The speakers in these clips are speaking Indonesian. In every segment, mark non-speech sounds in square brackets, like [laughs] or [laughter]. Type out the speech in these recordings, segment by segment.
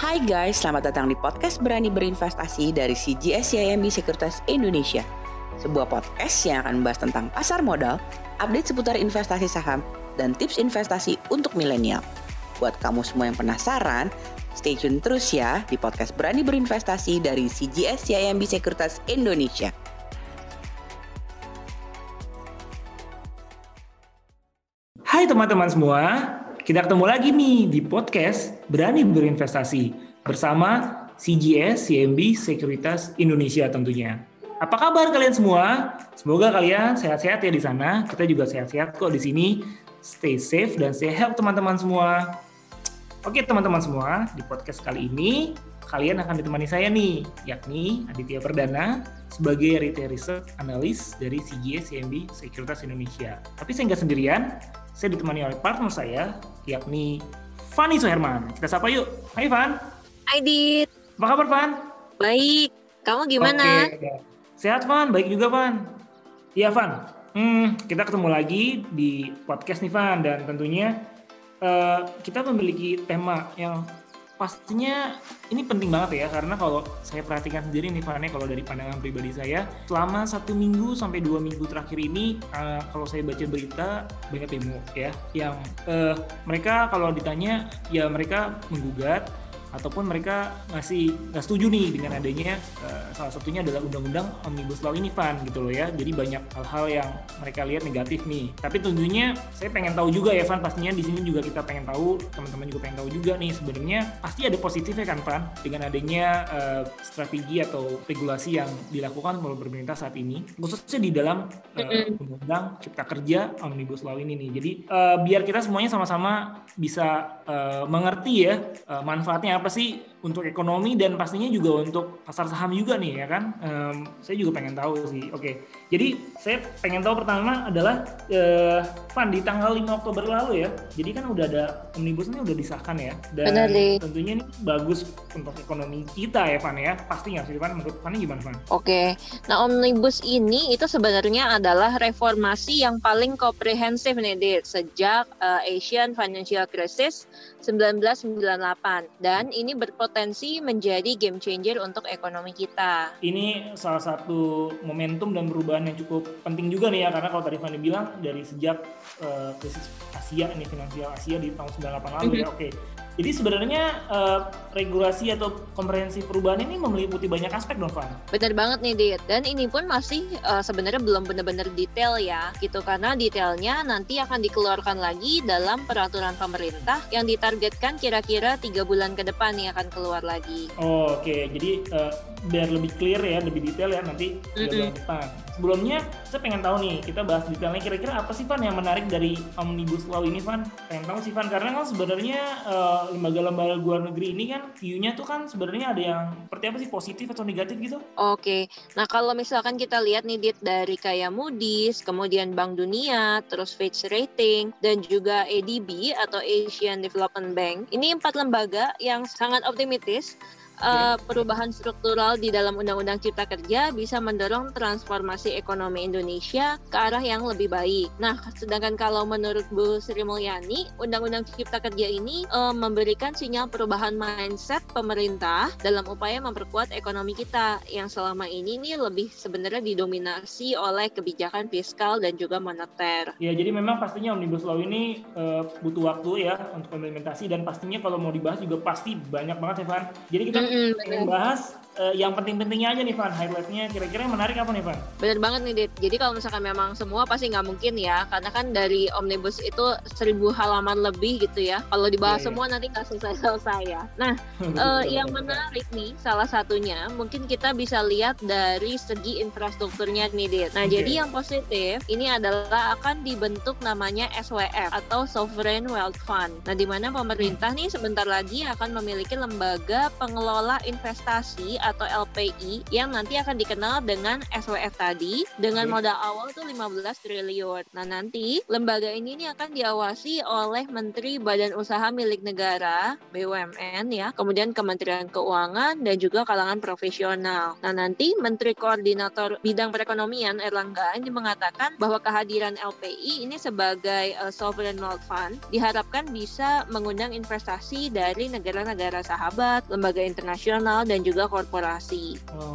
Hai guys, selamat datang di podcast Berani Berinvestasi dari CGS CIMB Sekuritas Indonesia. Sebuah podcast yang akan membahas tentang pasar modal, update seputar investasi saham, dan tips investasi untuk milenial. Buat kamu semua yang penasaran, stay tune terus ya di podcast Berani Berinvestasi dari CGS CIMB Sekuritas Indonesia. Hai teman-teman semua, kita ketemu lagi nih di podcast Berani Berinvestasi bersama CGS CMB Sekuritas Indonesia tentunya. Apa kabar kalian semua? Semoga kalian sehat-sehat ya di sana. Kita juga sehat-sehat kok di sini. Stay safe dan stay healthy teman-teman semua. Oke teman-teman semua, di podcast kali ini kalian akan ditemani saya nih, yakni Aditya Perdana sebagai Retail Research Analyst dari CGS CMB Sekuritas Indonesia. Tapi saya nggak sendirian, saya ditemani oleh partner saya, yakni Fanny Suherman. Kita sapa yuk. Hai Van. Hai Dit. Apa kabar Van? Baik. Kamu gimana? Oke. Sehat Van, baik juga Van. Iya Van. Hmm, kita ketemu lagi di podcast nih Van dan tentunya uh, kita memiliki tema yang pastinya ini penting banget ya karena kalau saya perhatikan sendiri nih Van kalau dari pandangan pribadi saya selama satu minggu sampai dua minggu terakhir ini uh, kalau saya baca berita banyak demo ya yang uh, mereka kalau ditanya ya mereka menggugat ataupun mereka masih nggak setuju nih dengan adanya uh, salah satunya adalah undang-undang omnibus law ini Van gitu loh ya. Jadi banyak hal-hal yang mereka lihat negatif nih. Tapi tentunya saya pengen tahu juga ya Van. Pastinya di sini juga kita pengen tahu teman-teman juga pengen tahu juga nih. Sebenarnya pasti ada positifnya kan Van? Dengan adanya uh, strategi atau regulasi yang dilakukan oleh pemerintah saat ini. Khususnya di dalam uh, undang-undang cipta kerja omnibus law ini nih. Jadi uh, biar kita semuanya sama-sama bisa uh, mengerti ya uh, manfaatnya apa sih untuk ekonomi dan pastinya juga untuk pasar saham juga nih ya kan? Um, saya juga pengen tahu sih. Oke jadi saya pengen tahu pertama adalah uh, Van di tanggal 5 Oktober lalu ya jadi kan udah ada omnibus ini udah disahkan ya dan Benar, tentunya ini bagus untuk ekonomi kita ya Van ya. Pasti nggak sih Van? Menurut Van gimana Van? Oke nah omnibus ini itu sebenarnya adalah reformasi yang paling komprehensif nih Dit sejak uh, Asian Financial Crisis 1998 dan ini berpotensi menjadi game changer untuk ekonomi kita. Ini salah satu momentum dan perubahan yang cukup penting juga nih ya karena kalau tadi Fanny bilang dari sejak uh, krisis Asia ini finansial Asia di tahun 98 lalu mm -hmm. ya oke. Okay. Jadi sebenarnya uh, regulasi atau komprehensif perubahan ini meliputi banyak aspek dong, Van? Benar banget nih, Dit. Dan ini pun masih uh, sebenarnya belum benar-benar detail ya, gitu. Karena detailnya nanti akan dikeluarkan lagi dalam peraturan pemerintah yang ditargetkan kira-kira tiga bulan ke depan nih akan keluar lagi. Oh, Oke, okay. jadi uh, biar lebih clear ya, lebih detail ya nanti mm -hmm. bulan depan. Sebelumnya, saya pengen tahu nih, kita bahas detailnya kira-kira apa sih, Van, yang menarik dari Omnibus Law ini, Van? Pengen tahu sih, Van, karena kan sebenarnya uh, lembaga-lembaga luar negeri ini kan view-nya tuh kan sebenarnya ada yang seperti apa sih positif atau negatif gitu? Oke, nah kalau misalkan kita lihat nih Dit dari kayak Moody's, kemudian Bank Dunia, terus Fitch Rating, dan juga ADB atau Asian Development Bank, ini empat lembaga yang sangat optimistis uh, perubahan struktural di dalam Undang-Undang Cipta Kerja bisa mendorong transformasi ekonomi Indonesia ke arah yang lebih baik. Nah, sedangkan kalau menurut Bu Sri Mulyani, Undang-Undang Cipta Kerja ini uh, memberikan sinyal perubahan mindset pemerintah dalam upaya memperkuat ekonomi kita yang selama ini nih lebih sebenarnya didominasi oleh kebijakan fiskal dan juga moneter. Ya, jadi memang pastinya Omnibus Law ini uh, butuh waktu ya untuk implementasi dan pastinya kalau mau dibahas juga pasti banyak banget ya, Van. Jadi kita mm -hmm, bahas uh, yang penting-pentingnya aja nih Van, highlightnya kira-kira yang menarik apa nih Van? Bener banget nih Dit, jadi kalau misalkan memang semua pasti nggak mungkin ya, karena kan dari Omnibus itu seribu halaman lebih gitu ya, kalau dibahas yeah, semua yeah. nanti nggak selesai-selesai ya. Nah, [laughs] uh, yang menarik nih salah satunya mungkin kita bisa lihat dari segi infrastrukturnya nih Dit. Nah, okay. jadi yang positif ini adalah akan dibentuk namanya SWF atau Sovereign Wealth Fund. Nah, di mana pemerintah nih sebentar lagi akan memiliki lembaga pengelola investasi atau LPI yang nanti akan dikenal dengan SWF tadi dengan Oke. modal awal tuh 15 triliun. Nah, nanti lembaga ini nih akan diawasi oleh Menteri Badan Usaha Milik Negara BUMN ya, kemudian Kementerian Keuangan dan juga kalangan profesional. Nah, nanti Menteri Koordinator Bidang Perekonomian Erlangga ini mengatakan bahwa kehadiran LPI ini sebagai uh, sovereign wealth fund diharapkan bisa mengundang investasi dari negara-negara sahabat, lembaga internasional dan juga korporasi.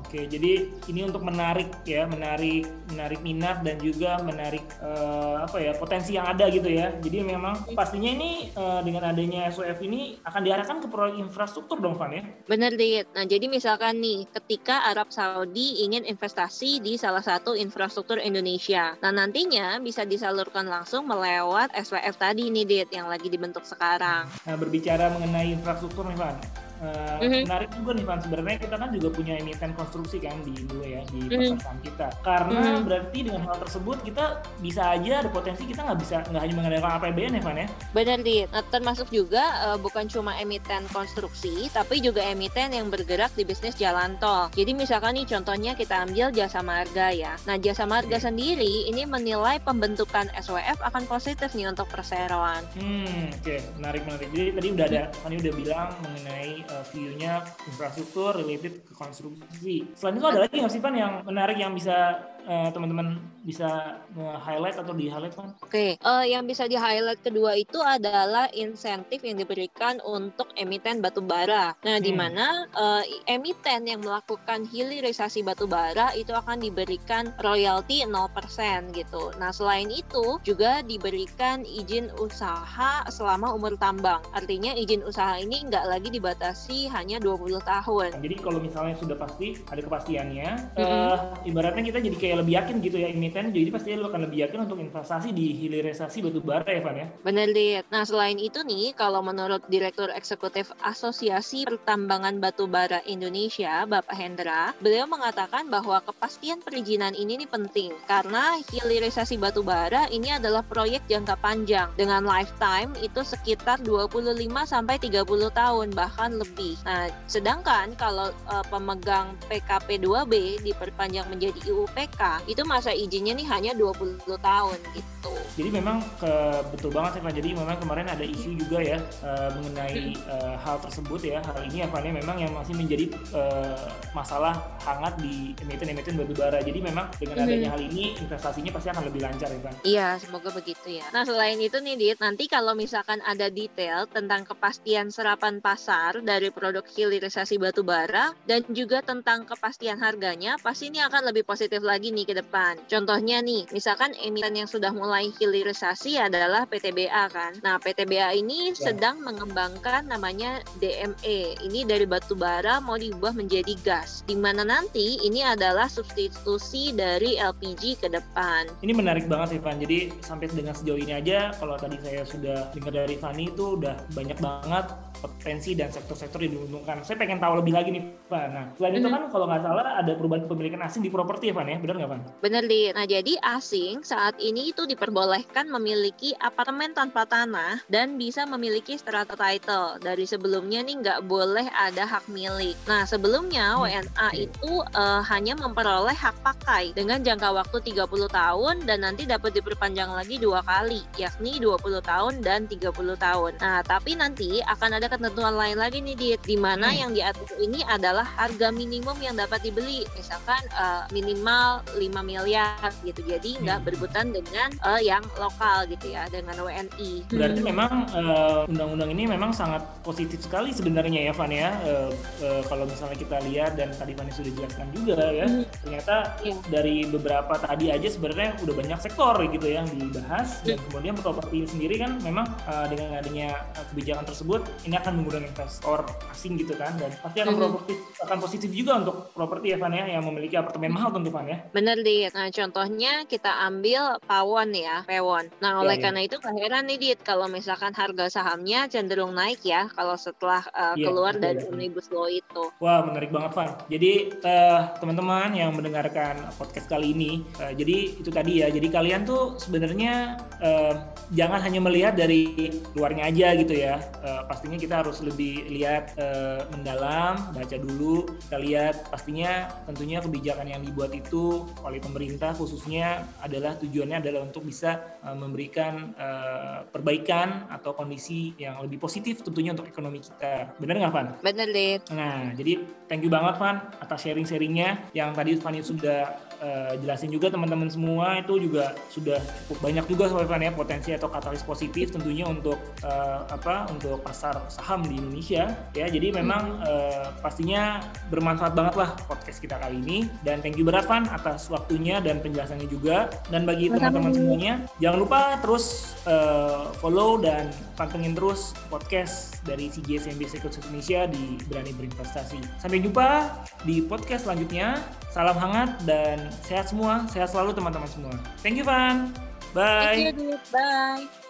Oke, jadi ini untuk menarik ya, menarik menarik minat dan juga menarik eh, apa ya potensi yang ada gitu ya. Jadi memang pastinya ini eh, dengan adanya SWF ini akan diarahkan ke proyek infrastruktur dong, Van ya? Bener, Dit. Nah, jadi misalkan nih, ketika Arab Saudi ingin investasi di salah satu infrastruktur Indonesia, nah nantinya bisa disalurkan langsung melewat SWF tadi nih, Dit, yang lagi dibentuk sekarang. Nah, berbicara mengenai infrastruktur nih, Van. Eh, Mhm. Menarik juga nih, Van. Sebenarnya kita kan juga punya emiten konstruksi kan di Indo ya, di pasar saham kita. Karena Mhm. berarti dengan hal tersebut kita bisa aja ada potensi kita nggak bisa nggak hanya mengandalkan APBN ya, Van ya? Bener, Dit. Nah, termasuk juga eh, bukan cuma emiten konstruksi, tapi juga emiten yang bergerak di bisnis jalan tol. Jadi misalkan nih contohnya kita ambil jasa marga ya. Nah, jasa marga Oke. sendiri ini menilai pembentukan SWF akan positif nih untuk perseroan. Hmm, oke, menarik menarik. Jadi tadi udah ada, Fani udah bilang mengenai uh, view-nya infrastruktur related ke konstruksi. Selain itu ada lagi nggak sih Van yang menarik yang bisa uh, teman-teman bisa highlight atau di highlight Van? Oke, eh, yang bisa di-highlight kedua itu adalah insentif yang diberikan untuk emiten batu bara. Nah, di Hmm. mana eh, emiten yang melakukan hilirisasi batu bara itu akan diberikan royalti 0% gitu. Nah, selain itu juga diberikan izin usaha selama umur tambang. Artinya izin usaha ini nggak lagi dibatasi hanya 20 tahun. Jadi kalau misalnya sudah pasti ada kepastiannya, Mhm. eh, ibaratnya kita jadi kayak lebih yakin gitu ya emiten, jadi pasti lo akan lebih yakin untuk investasi di hilirisasi batu bara ya Van ya? Bener, Dit. Nah, selain itu nih, kalau menurut Direktur Eksekutif Asosiasi Pertambangan Batu Bara Indonesia, Bapak Hendra, beliau mengatakan bahwa kepastian perizinan ini nih penting karena hilirisasi batu bara ini adalah proyek jangka panjang dengan lifetime itu sekitar 25 sampai 30 tahun bahkan lebih. Nah, sedangkan kalau eh, pemegang PKP 2B diperpanjang menjadi IUPK, itu masa izinnya nih hanya 20 tahun gitu. Jadi memang ke, betul banget ya Van. Jadi memang kemarin ada isu juga ya eh, mengenai eh, hal tersebut ya. Hal ini apa nih memang yang masih menjadi eh, masalah hangat di emiten-emiten batu bara. Jadi memang dengan Mhm. adanya hal ini investasinya pasti akan lebih lancar ya Van. Iya, semoga begitu ya. Nah, selain itu nih, Dit, nanti kalau misalkan ada detail tentang kepastian serapan pasar dari produk hilirisasi batu bara dan juga tentang kepastian harganya, pasti ini akan lebih positif lagi nih ke depan. Contohnya nih, misalkan emiten yang sudah mulai hilirisasi adalah PTBA kan. Nah, PTBA ini Ya. sedang mengembangkan namanya DME. Ini dari batu bara mau diubah menjadi gas. Di mana nanti ini adalah substitusi dari LPG ke depan. Ini menarik banget Ivan. Jadi sampai dengan sejauh ini aja kalau tadi saya sudah dengar dari Fani itu udah banyak banget potensi dan sektor-sektor yang diuntungkan. Saya pengen tahu lebih lagi nih, Van. Nah, selain itu Mhm. kan kalau nggak salah ada perubahan kepemilikan asing di properti ya, Van ya? Benar nggak, Van? Bener, Dit. Nah, jadi asing saat ini itu diperbolehkan memiliki apartemen tanpa tanah dan bisa memiliki strata title. Dari sebelumnya nih nggak boleh ada hak milik. Nah, sebelumnya Hmm, WNA itu eh, hanya memperoleh hak pakai dengan jangka waktu 30 tahun dan nanti dapat diperpanjang lagi dua kali, yakni 20 tahun dan 30 tahun. Nah, tapi nanti akan ada ketentuan lain lagi nih, Dit, di mana Hmm. yang diatur ini adalah harga minimum yang dapat dibeli. Misalkan eh, minimal 5 miliar gitu. Jadi nggak Hmm. berbutan dengan eh, yang lokal gitu ya, dengan WNI. Berarti Hmm. memang eh, undang-undang ini memang sangat positif sekali sebenarnya ya, Van ya. Eh, eh, kalau misalnya kita lihat dan tadi Van sudah jelaskan juga ya, Hmm. ternyata Iya. dari beberapa tadi aja sebenarnya udah banyak sektor gitu yang dibahas dan Hmm. kemudian properti sendiri kan memang eh, dengan adanya kebijakan tersebut ini akan mengundang investor asing gitu kan dan pasti akan Mhm. properti akan positif juga untuk properti ya Van ya yang memiliki apartemen mahal tentu Van ya. Bener Dit. Nah contohnya kita ambil Pawon ya, Pewon. Nah oleh Iya, iya. karena itu gak heran nih Dit kalau misalkan harga sahamnya cenderung naik ya kalau setelah uh, Iya, keluar betul, dari betul. omnibus law itu. Wah menarik banget Van. Jadi eh, teman-teman yang mendengarkan podcast kali ini, eh, jadi itu tadi ya. Jadi kalian tuh sebenarnya eh, jangan hanya melihat dari luarnya aja gitu ya. Uh, pastinya kita harus lebih lihat uh, mendalam, baca dulu, kita lihat pastinya tentunya kebijakan yang dibuat itu oleh pemerintah khususnya adalah tujuannya adalah untuk bisa uh, memberikan uh, perbaikan atau kondisi yang lebih positif tentunya untuk ekonomi kita. Benar nggak, Van? Benar, Lid. Nah, jadi thank you banget, Van, atas sharing-sharingnya yang tadi Fanny sudah uh, jelasin juga teman-teman semua itu juga sudah cukup banyak juga Van ya potensi atau katalis positif tentunya untuk uh, apa untuk pasar saham di Indonesia ya. Jadi memang uh, pastinya bermanfaat banget lah podcast kita kali ini dan thank you berat Van atas waktunya dan penjelasannya juga dan bagi teman-teman semuanya jangan lupa terus uh, follow dan pantengin terus podcast dari CGSMB Securities Indonesia di Berani Berinvestasi. Sampai jumpa di podcast selanjutnya. Salam hangat dan sehat semua. Sehat selalu teman-teman semua. Thank you, Van. Bye. Thank you, Bye.